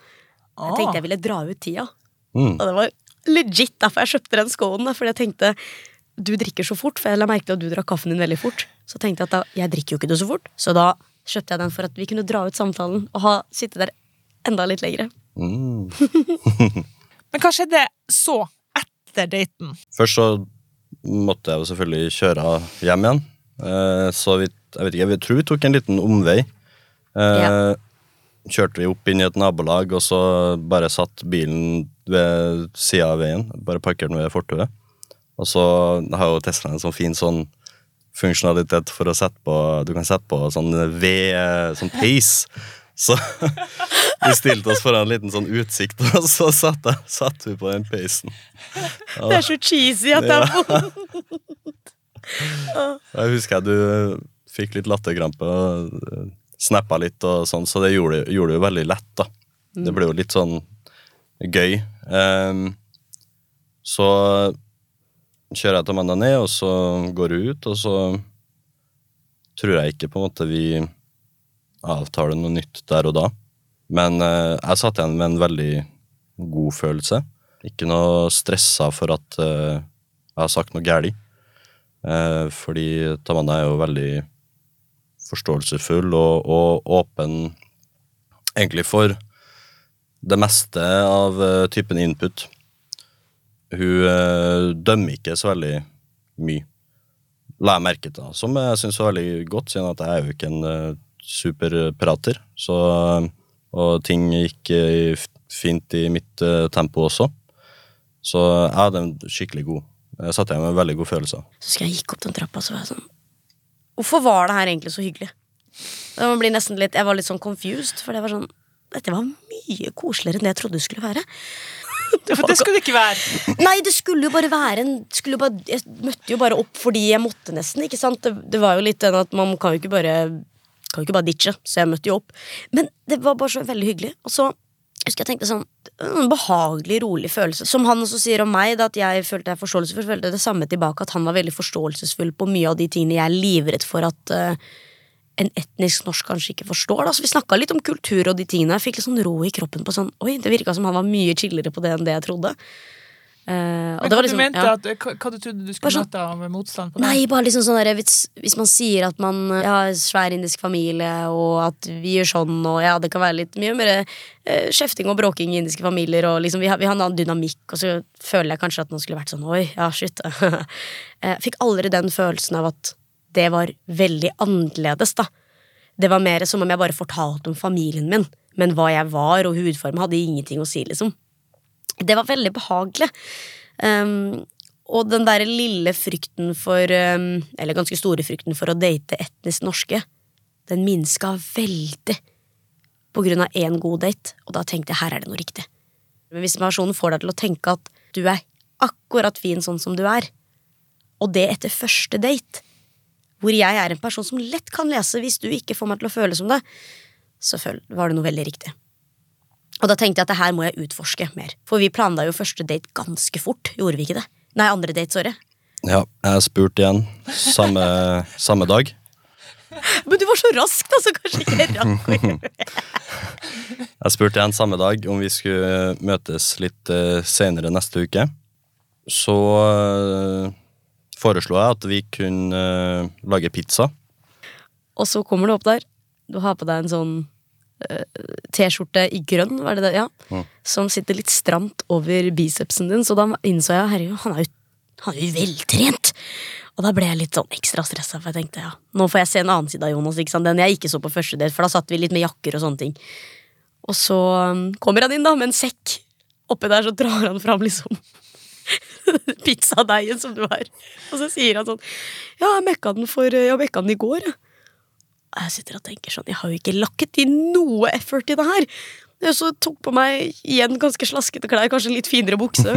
Speaker 3: Jeg
Speaker 2: Ah.
Speaker 3: tenkte jeg ville dra ut tida.
Speaker 4: Mm.
Speaker 3: Og det var legit derfor jeg kjøpte den skålen. Fordi jeg tenkte du drikker så fort, for jeg la merke til at du drakk kaffen din veldig fort. Så tenkte jeg at da, jeg drikker jo ikke det så fort, så da kjøpte jeg den for at vi kunne dra ut samtalen og ha, sitte der enda litt lengre.
Speaker 4: Mm.
Speaker 2: Men hva skjedde så, etter daten?
Speaker 4: Først så måtte jeg jo selvfølgelig kjøre hjem igjen. Eh, så vi, jeg vet ikke, jeg tror vi tok en liten omvei. Eh,
Speaker 3: Ja.
Speaker 4: Kjørte vi opp inn i et nabolag, og så bare satt bilen ved sida av veien. Bare parkerte den ved fortauet. Og så har jo Tesla en sånn fin sånn funksjonalitet for å sette på Du kan sette på sånn ved Sånn peis. Så vi stilte oss foran en liten sånn utsikt, og så satt, satt vi på den peisen. Ja.
Speaker 3: Det er så cheesy at det er
Speaker 4: Jeg husker jeg du fikk litt latterkrampe og snappa litt, og sånn, så det gjorde, gjorde det jo veldig lett. da. Det ble jo litt sånn gøy. Um, så kjører jeg til Amanda ned, og så går hun ut, og så tror jeg ikke på en måte vi avtaler noe nytt der og da. Men uh, jeg satt igjen med en veldig god følelse. Ikke noe stressa for at uh, jeg har sagt noe galt. Uh, fordi Tamanna er jo veldig forståelsesfull og, og åpen egentlig for det meste av uh, typen input. Hun uh, dømmer ikke så veldig mye, la jeg merke til. Som jeg syns var veldig godt, siden at jeg er jo ikke en uh, superprater. Så, og ting gikk fint i mitt tempo også. Så jeg hadde en skikkelig god Jeg satt igjen med veldig god følelse.
Speaker 3: Så husker jeg gikk opp den trappa, så var jeg sånn Hvorfor var det her egentlig så hyggelig? Det blir nesten litt, Jeg var litt sånn confused, for det var sånn Dette var mye koseligere enn det jeg trodde det skulle være.
Speaker 2: For det skulle det ikke være.
Speaker 3: Nei, det skulle jo bare være en bare, Jeg møtte jo bare opp fordi jeg måtte, nesten. ikke sant? Det, det var jo litt den at man kan jo ikke bare Kan jo ikke bare ditche, så jeg møtte jo opp. Men det var bare så veldig hyggelig. Og så husker jeg tenkte sånn En behagelig, rolig følelse. Som han også sier om meg, da, at jeg følte jeg forståelsesfull, følte det samme tilbake. At han var veldig forståelsesfull på mye av de tingene jeg er livredd for at uh, en etnisk norsk kanskje ikke forstår. Da. Så vi snakka litt om kultur og de tingene. Jeg fikk litt sånn ro i kroppen på sånn Oi, det virka som han var mye chillere på det enn det jeg trodde. Eh, og
Speaker 2: Men
Speaker 3: det
Speaker 2: hva,
Speaker 3: var
Speaker 2: du
Speaker 3: liksom,
Speaker 2: mente
Speaker 3: ja.
Speaker 2: at, hva, hva du trodde du skulle
Speaker 3: sånn-
Speaker 2: møte av motstand på det?
Speaker 3: Nei, bare liksom sånn der, hvis, hvis man sier at man ja, har svær indisk familie, og at vi gjør sånn, og ja, det kan være litt mye mer kjefting og bråking i indiske familier, og liksom vi har, vi har en annen dynamikk, og så føler jeg kanskje at noen skulle vært sånn oi, ja, shit. jeg fikk aldri den følelsen av at det var veldig annerledes, da. Det var mer som om jeg bare fortalte om familien min. Men hva jeg var, og hudform hadde ingenting å si, liksom. Det var veldig behagelig. Um, og den der lille frykten for um, Eller ganske store frykten for å date etnisk norske, den minska veldig på grunn av én god date, og da tenkte jeg her er det noe riktig. Men hvis personen får deg til å tenke at du er akkurat fin sånn som du er, og det etter første date, hvor jeg er en person som lett kan lese hvis du ikke får meg til å føle som det, så var det noe veldig riktig. Og da tenkte jeg at det her må jeg utforske mer. For vi planla jo første date ganske fort, gjorde vi ikke det? Nei, andre date, sorry.
Speaker 4: Ja, jeg spurte igjen samme, samme dag.
Speaker 3: Men du var så rask, da, så kanskje ikke jeg rakk å gjøre det.
Speaker 4: Jeg spurte igjen samme dag om vi skulle møtes litt uh, senere neste uke. Så uh, foreslo jeg at vi kunne uh, lage pizza.
Speaker 3: Og så kommer du opp der. Du har på deg en sånn T-skjorte i grønn, var det det? Ja. Mm. Som sitter litt stramt over bicepsen din. Så da innså jeg herregud, han er jo, han er jo veltrent. Og da ble jeg litt sånn ekstra stressa, for jeg tenkte ja, nå får jeg se en annen side av Jonas. ikke sant? Den jeg ikke så på første del, for da satt vi litt med jakker og sånne ting. Og så um, kommer han inn da med en sekk. Oppi der så drar han fram liksom pizzadeigen som du har. Og så sier han sånn Ja, jeg mekka den for Jeg mekka den i går, jeg. Jeg sitter og tenker sånn, jeg har jo ikke lakket i noe effort i det her. Jeg så tok på meg igjen ganske slaskete klær, kanskje litt finere bukse.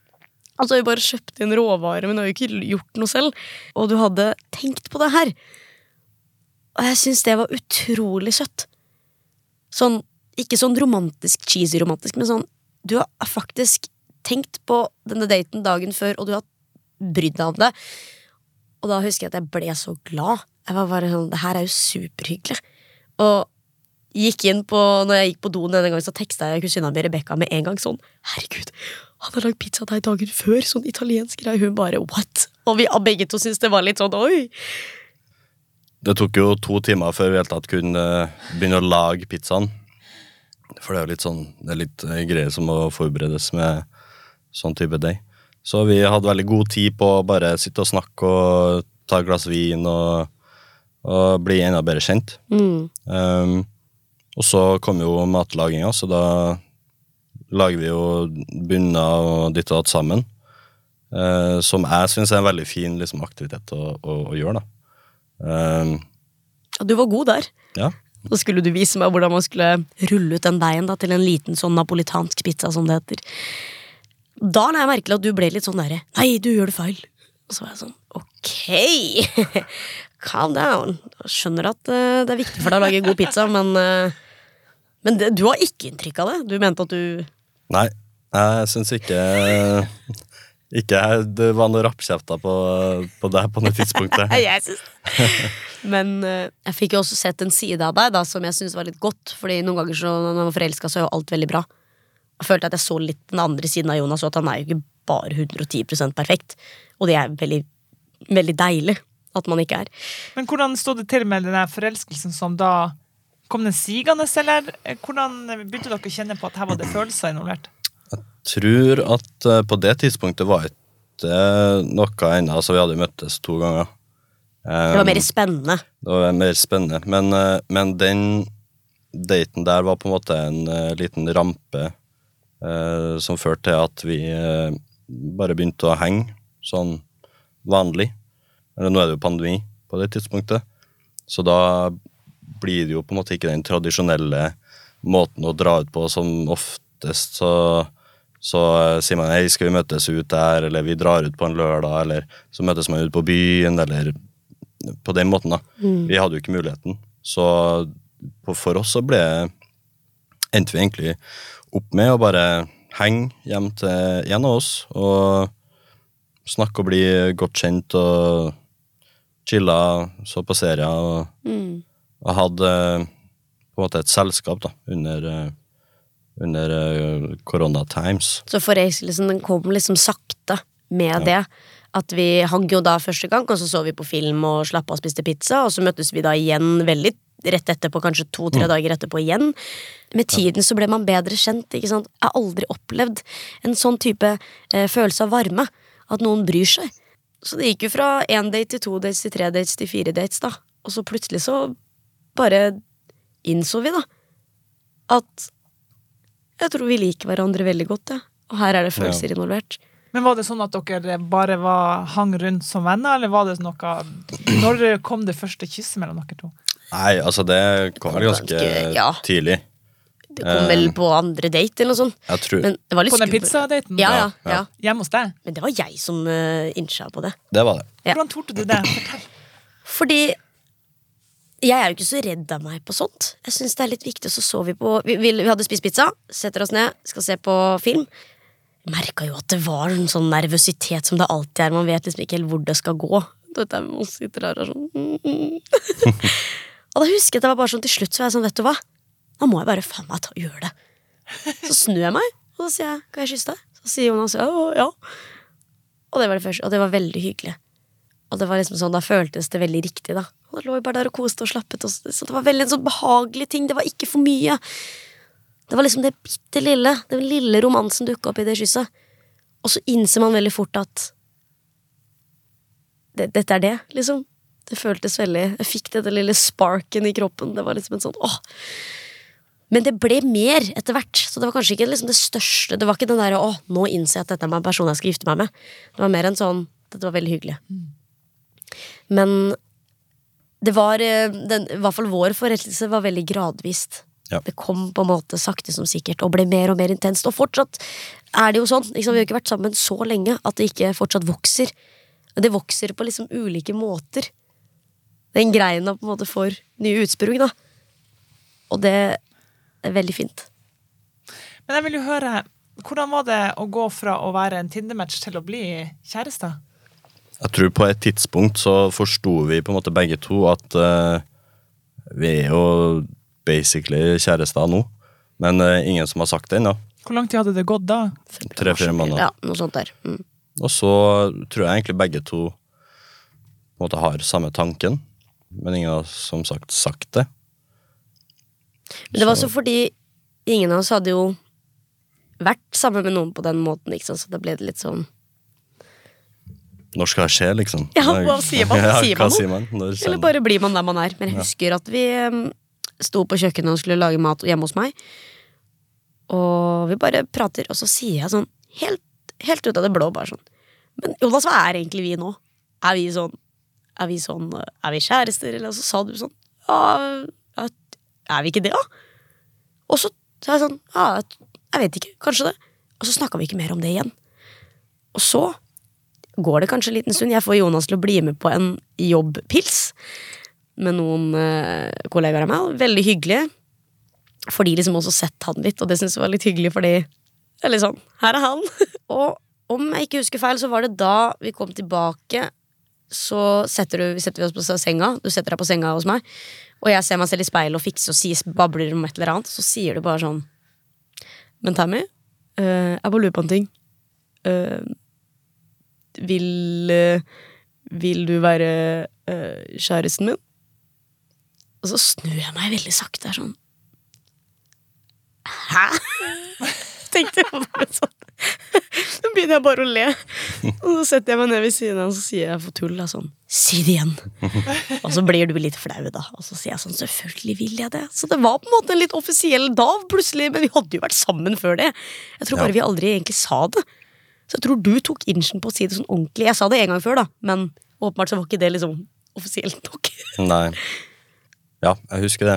Speaker 3: altså, jeg bare kjøpte inn råvarer, men jeg har jo ikke gjort noe selv. Og du hadde tenkt på det her. Og jeg syns det var utrolig søtt. Sånn, ikke sånn romantisk, cheesy romantisk, men sånn, du har faktisk tenkt på denne daten dagen før, og du har brydd deg om det. Og da husker jeg at jeg ble så glad. Jeg var bare sånn, Det her er jo superhyggelig. Og gikk inn på, når jeg gikk på doen denne gangen, så teksta jeg kusina mi Rebekka med en gang sånn Herregud, han har lagd pizza deg dagen før! Sånn italiensk greie. Hun bare what? Og vi begge to syntes det var litt sånn oi.
Speaker 4: Det tok jo to timer før vi helt tatt kunne begynne å lage pizzaen. For det er jo litt sånn Det er litt eh, greier som må forberedes med sånn type deig. Så vi hadde veldig god tid på å bare sitte og snakke og ta et glass vin og, og bli enda bedre kjent. Mm. Um, og så kom jo matlaginga, så da lager vi jo bunner og ditt og datt sammen. Uh, som jeg syns er en veldig fin liksom, aktivitet å, å, å, gjøre, da. Um,
Speaker 3: du var god der.
Speaker 4: Ja.
Speaker 3: Så skulle du vise meg hvordan man skulle rulle ut den deigen til en liten sånn napolitansk pizza, som det heter. Da la jeg merke til at du ble litt sånn derre Nei, du gjør det feil. Og så var jeg sånn ok, calm down. Jeg skjønner at uh, det er viktig for deg å lage god pizza, men, uh, men det, du har ikke inntrykk av det? Du mente at du
Speaker 4: Nei, jeg syns ikke ikke det var noe rappkjefta på, på deg på det tidspunktet.
Speaker 3: jeg synes. Men uh, jeg fikk jo også sett en side av deg da som jeg syntes var litt godt. Fordi noen ganger så, når man er forelska, så er jo alt veldig bra. Jeg følte at jeg så litt den andre siden av Jonas, og at han er jo ikke bare 110% perfekt. Og det er veldig, veldig deilig at man ikke er.
Speaker 2: Men hvordan sto det til med den forelskelsen som da Kom den sigende, eller hvordan begynte dere å kjenne på at her var det følelser involvert?
Speaker 4: Jeg tror at uh, på det tidspunktet var ikke noe ennå. Altså, vi hadde møttes to ganger.
Speaker 3: Det var mer spennende?
Speaker 4: Det var mer spennende. Men, men den daten der var på en måte en liten rampe eh, som førte til at vi eh, bare begynte å henge sånn vanlig. Eller nå er det jo pandemi på det tidspunktet, så da blir det jo på en måte ikke den tradisjonelle måten å dra ut på som oftest så, så uh, sier man hei, skal vi møtes ut der, eller vi drar ut på en lørdag, eller så møtes man ut på byen, eller på den måten, da. Mm. Vi hadde jo ikke muligheten. Så på, for oss så ble endte vi egentlig opp med å bare henge hjem til en av oss og snakke og bli godt kjent og chilla, så på serier og, mm. og hadde på en måte et selskap da, under, under korona eh, times.
Speaker 3: Så forelskelsen den kom liksom sakte med ja. det? At vi hang jo da første gang, og så så vi på film og slappa og spiste pizza, og så møttes vi da igjen veldig rett etterpå, kanskje to-tre mm. dager etterpå igjen. Med tiden så ble man bedre kjent. ikke sant? Jeg har aldri opplevd en sånn type eh, følelse av varme. At noen bryr seg. Så det gikk jo fra én date til to dates til tre dates til fire dates, da. Og så plutselig så bare innså vi, da, at jeg tror vi liker hverandre veldig godt, ja. Og her er det følelser involvert.
Speaker 2: Men var det sånn at dere bare var, hang rundt som venner, eller var det noe Når kom det første kysset mellom dere to?
Speaker 4: Nei, altså det kom vel ganske
Speaker 3: Ganske, ja.
Speaker 4: tidlig.
Speaker 3: Det kom vel på andre date eller noe sånt.
Speaker 4: Jeg tror
Speaker 3: Men det var litt
Speaker 2: På den
Speaker 3: skummelt.
Speaker 2: pizzadaten?
Speaker 3: Ja, ja,
Speaker 4: Ja.
Speaker 2: Hjemme hos deg?
Speaker 3: Men det var jeg som uh, innsja på det.
Speaker 4: Det var det.
Speaker 3: Ja.
Speaker 2: Hvordan torde du det? Fortell.
Speaker 3: Fordi jeg er jo ikke så redd av meg på sånt. Jeg synes det er litt viktig, så så vi på Vi, vi, vi hadde spist pizza, setter oss ned, skal se på film. Merka jo at det var en sånn nervøsitet som det alltid er. Man vet liksom ikke helt hvor det skal gå. Du vet, man sitter her og sånn mm, mm. Og da husker jeg at det var bare sånn til slutt så var jeg sånn, vet du hva? Nå må jeg bare faen meg ta og gjøre det. Så snur jeg meg, og så sier jeg kan jeg kysse deg? Så sier Jonas ja. ja. Og det var det første, og det var veldig hyggelig. Og det var liksom sånn, da føltes det veldig riktig, da. Og da lå vi bare der og koste og slappet oss. Så det var veldig en sånn behagelig ting. Det var ikke for mye. Det var liksom det bitte lille, den lille romansen dukka opp i det kysset. Og så innser man veldig fort at det, dette er det, liksom. Det føltes veldig Jeg fikk denne lille sparken i kroppen. Det var liksom en sånn åh. Men det ble mer etter hvert. Så det var kanskje ikke liksom det største. Det var ikke den derre 'å, nå innser jeg at dette er en person jeg skal gifte meg med'. Det var mer en sånn 'dette var veldig hyggelig'. Men det var eh, den, I hvert fall vår forelskelse var veldig gradvist.
Speaker 4: Ja.
Speaker 3: Det kom på en måte sakte som sikkert og ble mer og mer intenst. Og fortsatt er det jo sånn. Liksom, vi har ikke vært sammen så lenge at det ikke fortsatt vokser. Og det vokser på liksom ulike måter. Den greina på en måte får nye utsprung, da. Og det veldig fint.
Speaker 2: Men jeg vil jo høre, hvordan var det å gå fra å være en Tinder-match til å bli kjærester?
Speaker 4: Jeg tror på et tidspunkt så forsto vi på en måte begge to at uh, vi er jo basically kjærester nå. Men uh, ingen som har sagt det ennå.
Speaker 2: Hvor lang tid hadde det gått da?
Speaker 4: Tre-fire måneder.
Speaker 3: Ja, noe sånt der. Mm.
Speaker 4: Og så tror jeg egentlig begge to på en måte har samme tanken, men ingen har som sagt sagt det.
Speaker 3: Men det var også fordi ingen av oss hadde jo vært sammen med noen på den måten, liksom, så da ble det litt sånn
Speaker 4: Når skal det skje, liksom?
Speaker 3: Ja, hva sier man?
Speaker 4: Ja,
Speaker 3: Sier man
Speaker 4: sier man? Når
Speaker 3: Eller bare blir man der man er. Men jeg husker at vi um, sto på kjøkkenet og skulle lage mat hjemme hos meg. Og vi bare prater, og så sier jeg sånn helt, helt ut av det blå, bare sånn Men Jonas, hva er egentlig vi nå? Er vi sånn Er vi sånn Er vi kjærester? Eller så sa du sånn ja, er vi ikke det, da? Og så sa jeg sånn Ja, jeg vet ikke. Kanskje det. Og så snakka vi ikke mer om det igjen. Og så går det kanskje en liten stund. Jeg får Jonas til å bli med på en jobbpils med noen eh, kollegaer av meg. Veldig hyggelig. For de liksom også sett han litt, og det syns jeg var litt hyggelig, fordi er litt sånn Her er han. og om jeg ikke husker feil, så var det da vi kom tilbake. Så setter, du, setter vi oss på senga. Du setter deg på senga hos meg. Og jeg ser meg selv i speilet og fikser og sier, babler om et eller annet. Så sier du bare sånn Men Tammy, uh, jeg bare lurer på en ting. Uh, vil uh, Vil du være kjæresten min? Og så snur jeg meg veldig sakte. er Sånn Hæ? Tenkte jeg bare sånn. Så begynner jeg bare å le. Og så setter jeg meg ned ved siden av og så sier jeg for tull sånn Si det igjen. Og så blir du litt flau, da. Og så sier jeg sånn Selvfølgelig vil jeg det. Så det var på en måte en litt offisiell dag, plutselig. Men vi hadde jo vært sammen før det. Jeg tror bare vi aldri egentlig sa det. Så jeg tror du tok inchen på å si det sånn ordentlig. Jeg sa det en gang før, da, men åpenbart så var ikke det liksom offisielt nok.
Speaker 4: Nei. Ja, jeg husker det.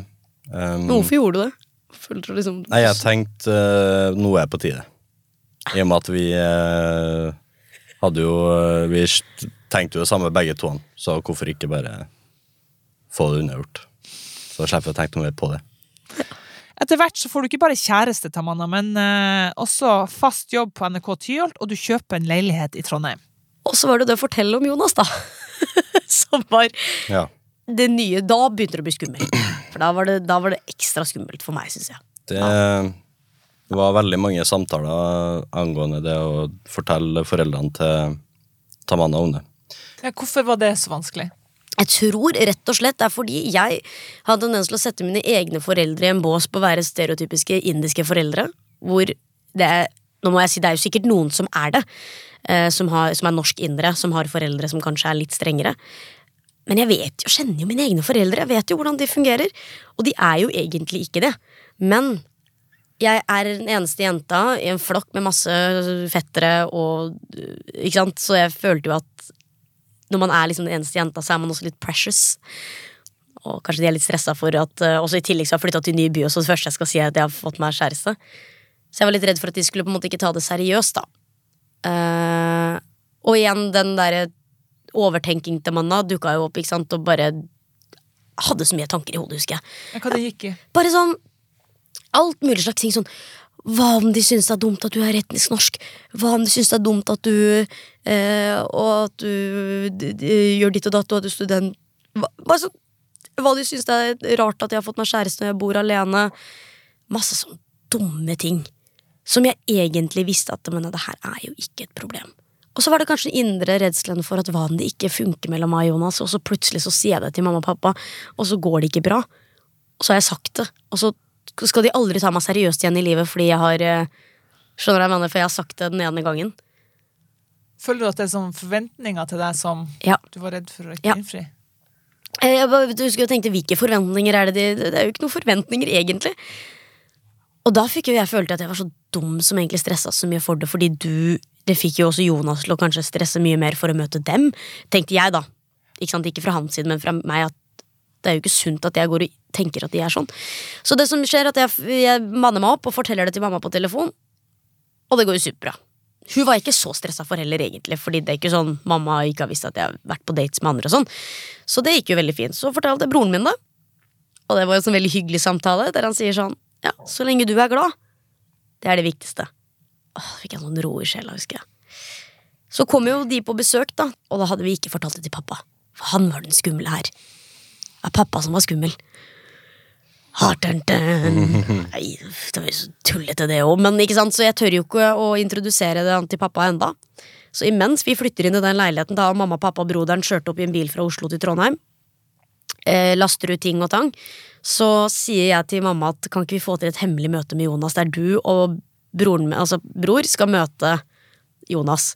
Speaker 4: Um,
Speaker 3: hvorfor gjorde du det? Liksom
Speaker 4: Nei, jeg tenkte uh, nå er jeg på tide. I og med at vi eh, hadde jo eh, Vi tenkte jo det samme begge to, så hvorfor ikke bare få det unnagjort? Så slipper vi å tenke noe mer på det.
Speaker 2: Etter hvert så får du ikke bare kjæreste, Tamanna, men eh, også fast jobb på NRK Tyholt, og du kjøper en leilighet i Trondheim.
Speaker 3: Og så var det det å fortelle om Jonas, da. Som var
Speaker 4: Ja.
Speaker 3: det nye. Da begynte det å bli skummelt. For da var det, da var det ekstra skummelt for meg, syns jeg.
Speaker 4: Det, det var veldig mange samtaler angående det å fortelle foreldrene til Tamanna om det.
Speaker 2: Ja, hvorfor var det så vanskelig?
Speaker 3: Jeg tror rett og slett det er fordi jeg hadde tendens til å sette mine egne foreldre i en bås på å være stereotypiske indiske foreldre. Hvor det er Nå må jeg si det er jo sikkert noen som er det. eh, som, har, som er norsk-indere, som har foreldre som kanskje er litt strengere. Men jeg vet jo, kjenner jo mine egne foreldre. Jeg vet jo hvordan de fungerer. Og de er jo egentlig ikke det. Men jeg er den eneste jenta i en flokk med masse fettere og Ikke sant? Så jeg følte jo at når man er liksom den eneste jenta, så er man også litt precious. Og kanskje de er litt stressa for at uh, også i tillegg så har jeg flytta til en ny by, og så det første jeg skal si, er at jeg har fått meg kjæreste. Så jeg var litt redd for at de skulle på en måte ikke ta det seriøst, da. Uh, og igjen, den derre overtenking til manna dukka jo opp, ikke sant, og bare hadde så mye tanker i hodet, husker jeg.
Speaker 2: Hva det gikk i?
Speaker 3: Bare sånn alt mulig slags ting. Sånn hva om de syns det er dumt at du er etnisk norsk? Hva om de syns det er dumt at du eh, at du d d gjør ditt og datt, og at du er student hva, sånn Hva de syns det er rart at jeg har fått meg kjæreste når jeg bor alene. Masse sånn dumme ting. Som jeg egentlig visste at men det her er jo ikke et problem. Og så var det kanskje den indre redselen for at hva om det ikke funker mellom meg og Jonas, og så plutselig så sier jeg det til mamma og pappa, og så går det ikke bra. Og så har jeg sagt det, og så skal de aldri ta meg seriøst igjen i livet fordi jeg har eh, Skjønner du jeg mener? For jeg har sagt det den ene gangen.
Speaker 2: Føler du at det er sånn forventninger til deg som
Speaker 3: Ja.
Speaker 2: du var redd for å ikke
Speaker 3: Ja.
Speaker 2: innfri?
Speaker 3: Eh, Jeg bare du husker jeg tenkte, Hvilke forventninger er det de Det er jo ikke noen forventninger, egentlig. Og da fikk jo jeg følte at jeg var så dum som egentlig stressa så mye for det, fordi du Det fikk jo også Jonas til å kanskje stresse mye mer for å møte dem, tenkte jeg, da. Ikke sant, ikke fra hans side, men fra meg, at det er jo ikke sunt at jeg går og tenker at de er sånn. Så det som skjer, er at jeg, jeg manner meg opp og forteller det til mamma på telefon, og det går jo superbra. Hun var ikke så stressa for heller, egentlig, fordi det er ikke sånn mamma ikke har visst at jeg har vært på dates med andre og sånn. Så det gikk jo veldig fint. Så fortalte jeg broren min det, og det var en sånn veldig hyggelig samtale, der han sier sånn Ja, så lenge du er glad. Det er det viktigste. Åh, fikk jeg sånn ro i sjela, husker jeg. Så kom jo de på besøk, da, og da hadde vi ikke fortalt det til pappa. For han var den skumle her. Det var pappa som var skummel. Nei, det var jo så tullete, det òg. Men ikke sant, så jeg tør jo ikke å introdusere det til pappa enda. Så imens vi flytter inn i den leiligheten, da har mamma, pappa og broderen kjørt opp i en bil fra Oslo til Trondheim, eh, laster ut ting og tang, så sier jeg til mamma at kan ikke vi få til et hemmelig møte med Jonas, der du og broren altså bror, skal møte Jonas.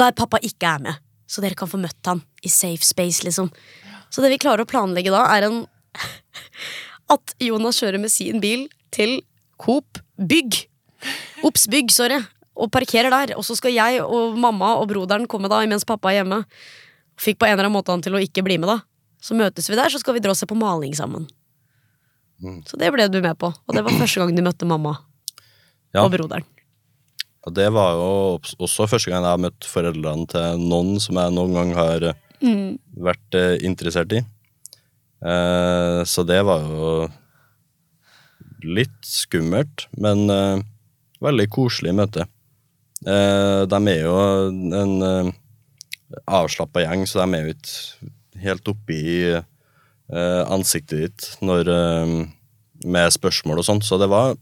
Speaker 3: Der pappa ikke er med. Så dere kan få møtt han i safe space, liksom. Så det vi klarer å planlegge da, er en At Jonas kjører med sin bil til Coop Bygg. Ops Bygg, sorry. Og parkerer der. Og så skal jeg og mamma og broderen komme da mens pappa er hjemme. Fikk på en eller annen måte han til å ikke bli med, da. Så møtes vi der, så skal vi dra og se på maling sammen.
Speaker 4: Mm.
Speaker 3: Så det ble du med på. Og det var første gang du møtte mamma
Speaker 4: Ja.
Speaker 3: og broderen.
Speaker 4: Og det var jo også første gang jeg har møtt foreldrene til noen som jeg noen gang har mm. vært eh, interessert i. Eh, så det var jo litt skummelt, men uh, veldig koselig møte. Uh, de er jo en uh, avslappa gjeng, så de er jo ikke helt oppi uh, ansiktet ditt når, med spørsmål og sånn, så det var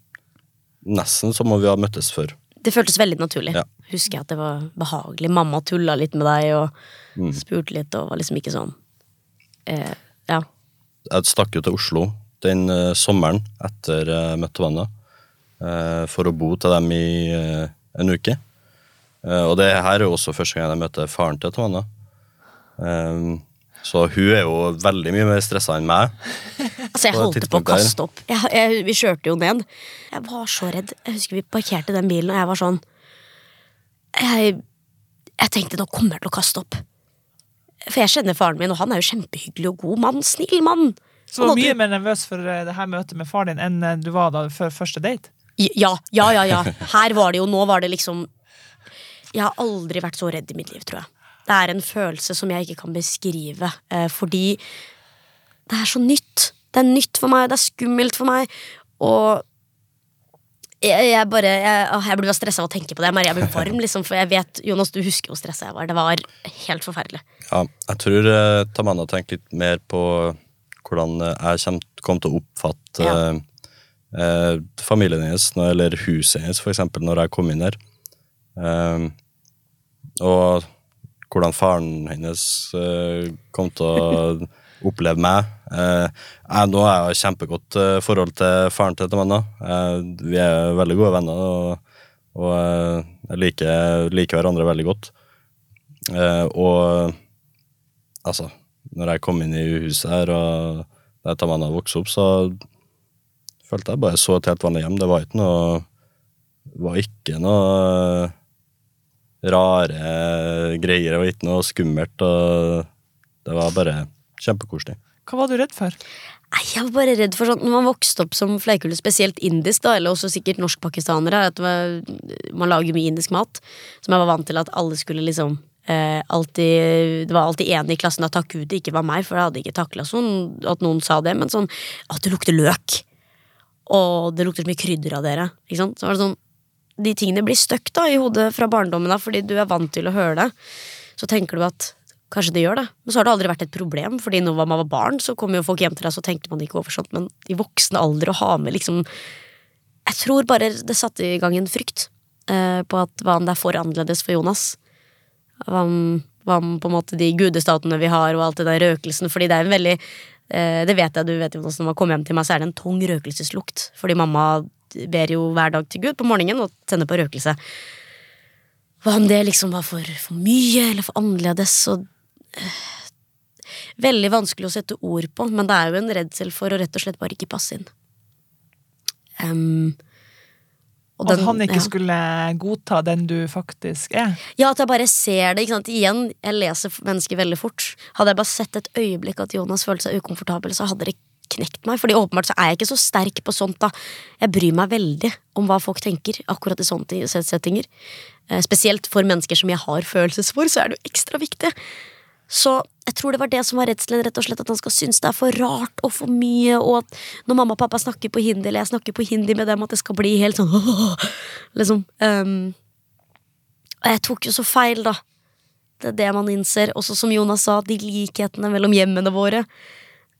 Speaker 4: nesten som om vi har møttes før.
Speaker 3: Det føltes veldig naturlig.
Speaker 4: Ja.
Speaker 3: Husker jeg at det var behagelig. Mamma tulla litt med deg og
Speaker 4: Mm.
Speaker 3: spurte litt og var liksom ikke sånn Ja.
Speaker 4: Jeg stakk jo til Oslo den uh, sommeren etter jeg møtte Vanna, uh, for å bo til dem i uh, en uke. Eh, og det her er jo også første gang jeg møter faren til Tavanna. Um, så hun er jo veldig mye mer stressa enn meg.
Speaker 3: Altså, jeg holdt på å kaste opp. Jeg, jeg, vi kjørte jo ned. Jeg var så redd. Jeg husker vi parkerte den bilen, og jeg var sånn Jeg, jeg tenkte nå kommer jeg til å kaste opp. For jeg kjenner faren min, og han er jo kjempehyggelig og god mann. Snill mann.
Speaker 2: Så du var mye mer nervøs for eh, det her møtet med faren din enn eh, du var da før første date?
Speaker 3: Ja, ja, ja, ja. Her var det jo, nå var det liksom Jeg har aldri vært så redd i mitt liv, tror jeg. Det er en følelse som jeg ikke kan beskrive, eh, fordi det er så nytt. Det er nytt for meg, det er skummelt for meg, og jeg, jeg bare Jeg, jeg blir bare stressa av å tenke på det. Jeg, blir varm, liksom, for jeg vet Jonas, du husker hvor stressa jeg var. Det var helt forferdelig.
Speaker 4: Ja, jeg tror eh, Tamanna tenker litt mer på hvordan eh, jeg kom, kom til å oppfatte
Speaker 3: Ja.
Speaker 4: eh, eh, familien hennes, eller huset hennes, for eksempel, når jeg kom inn her. Eh, og hvordan faren hennes eh, kom til å oppleve meg. Eh, jeg, nå har jeg kjempegodt eh, forhold til faren til Tamanna. Eh, vi er veldig gode venner, og, og jeg liker, liker hverandre veldig godt. Og altså, når jeg kom inn i huset her, og der Tamanna vokste opp, så følte jeg bare så et helt vanlig hjem. Det var ikke noe var ikke noe rare greier. Det var ikke noe skummelt. og Det var bare kjempekoselig.
Speaker 2: Hva var du redd for?
Speaker 3: Jeg var bare redd for sånn Når man vokste opp som flerkultur, spesielt indisk, da, eller også sikkert norskpakistanere, at man lager mye indisk mat, som jeg var vant til at alle skulle liksom eh, alltid, Det var alltid en i klassen at takk Gud det ikke var meg, for jeg hadde ikke takla sånn at noen sa det, men sånn at det lukter løk. Og det lukter så mye krydder av dere. Ikke sant? Så var det sånn De tingene blir støkk da i hodet fra barndommen av, fordi du er vant til å høre det. Så tenker du at Kanskje det gjør det, men så har det aldri vært et problem. Fordi når man var barn, så kom jo folk hjem til deg, så tenkte man ikke over sånt. Men i voksen alder å ha med liksom Jeg tror bare det satte i gang en frykt eh, på at hva om det er for annerledes for Jonas? Hva om, hva om på en måte de gudestatene vi har, og alt det der røkelsen? Fordi det er en veldig eh, Det vet jeg, du vet Jonas, når man kommer hjem til meg, så er det en tung røkelseslukt. Fordi mamma ber jo hver dag til Gud på morgenen og tenner på røkelse. Hva om det liksom var for, for mye eller for annerledes? Og Veldig vanskelig å sette ord på, men det er jo en redsel for å rett og slett bare ikke passe inn. Um,
Speaker 2: Og at han ikke
Speaker 3: ja.
Speaker 2: skulle godta den du faktisk er?
Speaker 3: Ja, at jeg bare ser det. Igjen, jeg leser mennesker veldig fort. Hadde jeg bare sett et øyeblikk at Jonas følte seg ukomfortabel, så hadde det knekt meg. Fordi åpenbart så er jeg ikke så sterk på sånt. da. Jeg bryr meg veldig om hva folk tenker akkurat i sånne settinger. Eh, Spesielt for mennesker som jeg har følelses for, så er det jo ekstra viktig. Så jeg tror det var det som var redselen, rett og slett at han skal synes det er for rart og for mye, og at når mamma og pappa snakker på hindi, eller jeg snakker på hindi med dem, at det skal bli helt sånn Liksom. Um, og jeg tok jo så feil, da. Det er det man innser. Også som Jonas sa, de likhetene mellom hjemmene våre.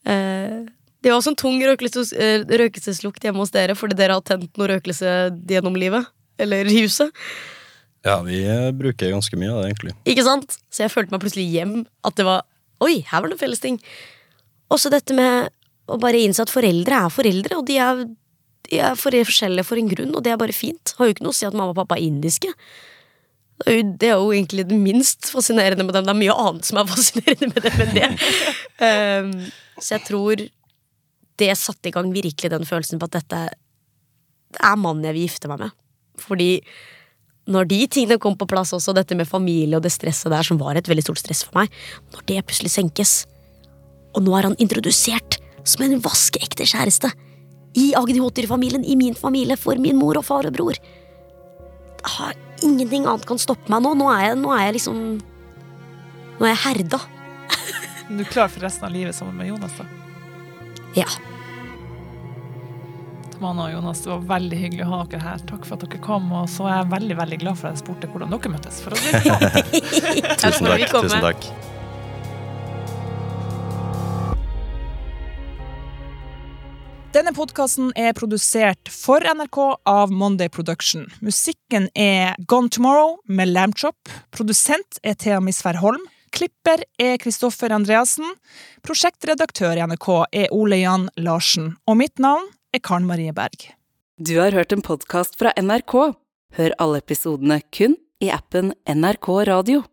Speaker 3: Uh, det var også en tung eh, røkelseslukt hjemme hos dere fordi dere har tent noe røkelse gjennom livet. Eller i huset.
Speaker 4: Ja, vi eh, bruker ganske mye av det, egentlig.
Speaker 3: Ikke sant? Så jeg følte meg plutselig hjem. At det var Oi, her var det felles ting. Også dette med å bare innse at foreldre er foreldre, og de er, de er for forskjellige for en grunn, og det er bare fint. Har jo ikke noe å si at mamma og pappa er indiske. Det er, jo, det er jo egentlig det minst fascinerende med dem. Det er mye annet som er fascinerende med dem enn det. um, så jeg tror det satte i gang virkelig den følelsen på at dette er mannen jeg vil gifte meg med. Fordi når de tingene kom på plass også, dette med familie og det stresset der, som var et veldig stort stress for meg, når det plutselig senkes, og nå er han introdusert som en vaskeekte kjæreste i ADHD-familien, i min familie, for min mor og far og bror har Ingenting annet kan stoppe meg nå. Nå er jeg, nå er jeg liksom Nå er jeg herda.
Speaker 2: Du er klar for resten av livet sammen med Jonas, da?
Speaker 3: Ja.
Speaker 2: Tamana og Jonas, det var veldig hyggelig å ha dere her. Takk for at dere kom. Og så er jeg veldig veldig glad for at jeg spurte hvordan dere møttes. For å si sånn.
Speaker 4: Tusen takk. tusen takk.
Speaker 2: Denne podkasten er produsert for NRK av Monday Production. Musikken er Gone Tomorrow med Lambchop. Produsent er Thea Misvær Holm. Klipper er Kristoffer Andreassen. Prosjektredaktør i NRK er Ole Jan Larsen. Og mitt navn er Karen Marie Berg.
Speaker 1: Du har hørt en podkast fra NRK. Hør alle episodene kun i appen NRK Radio.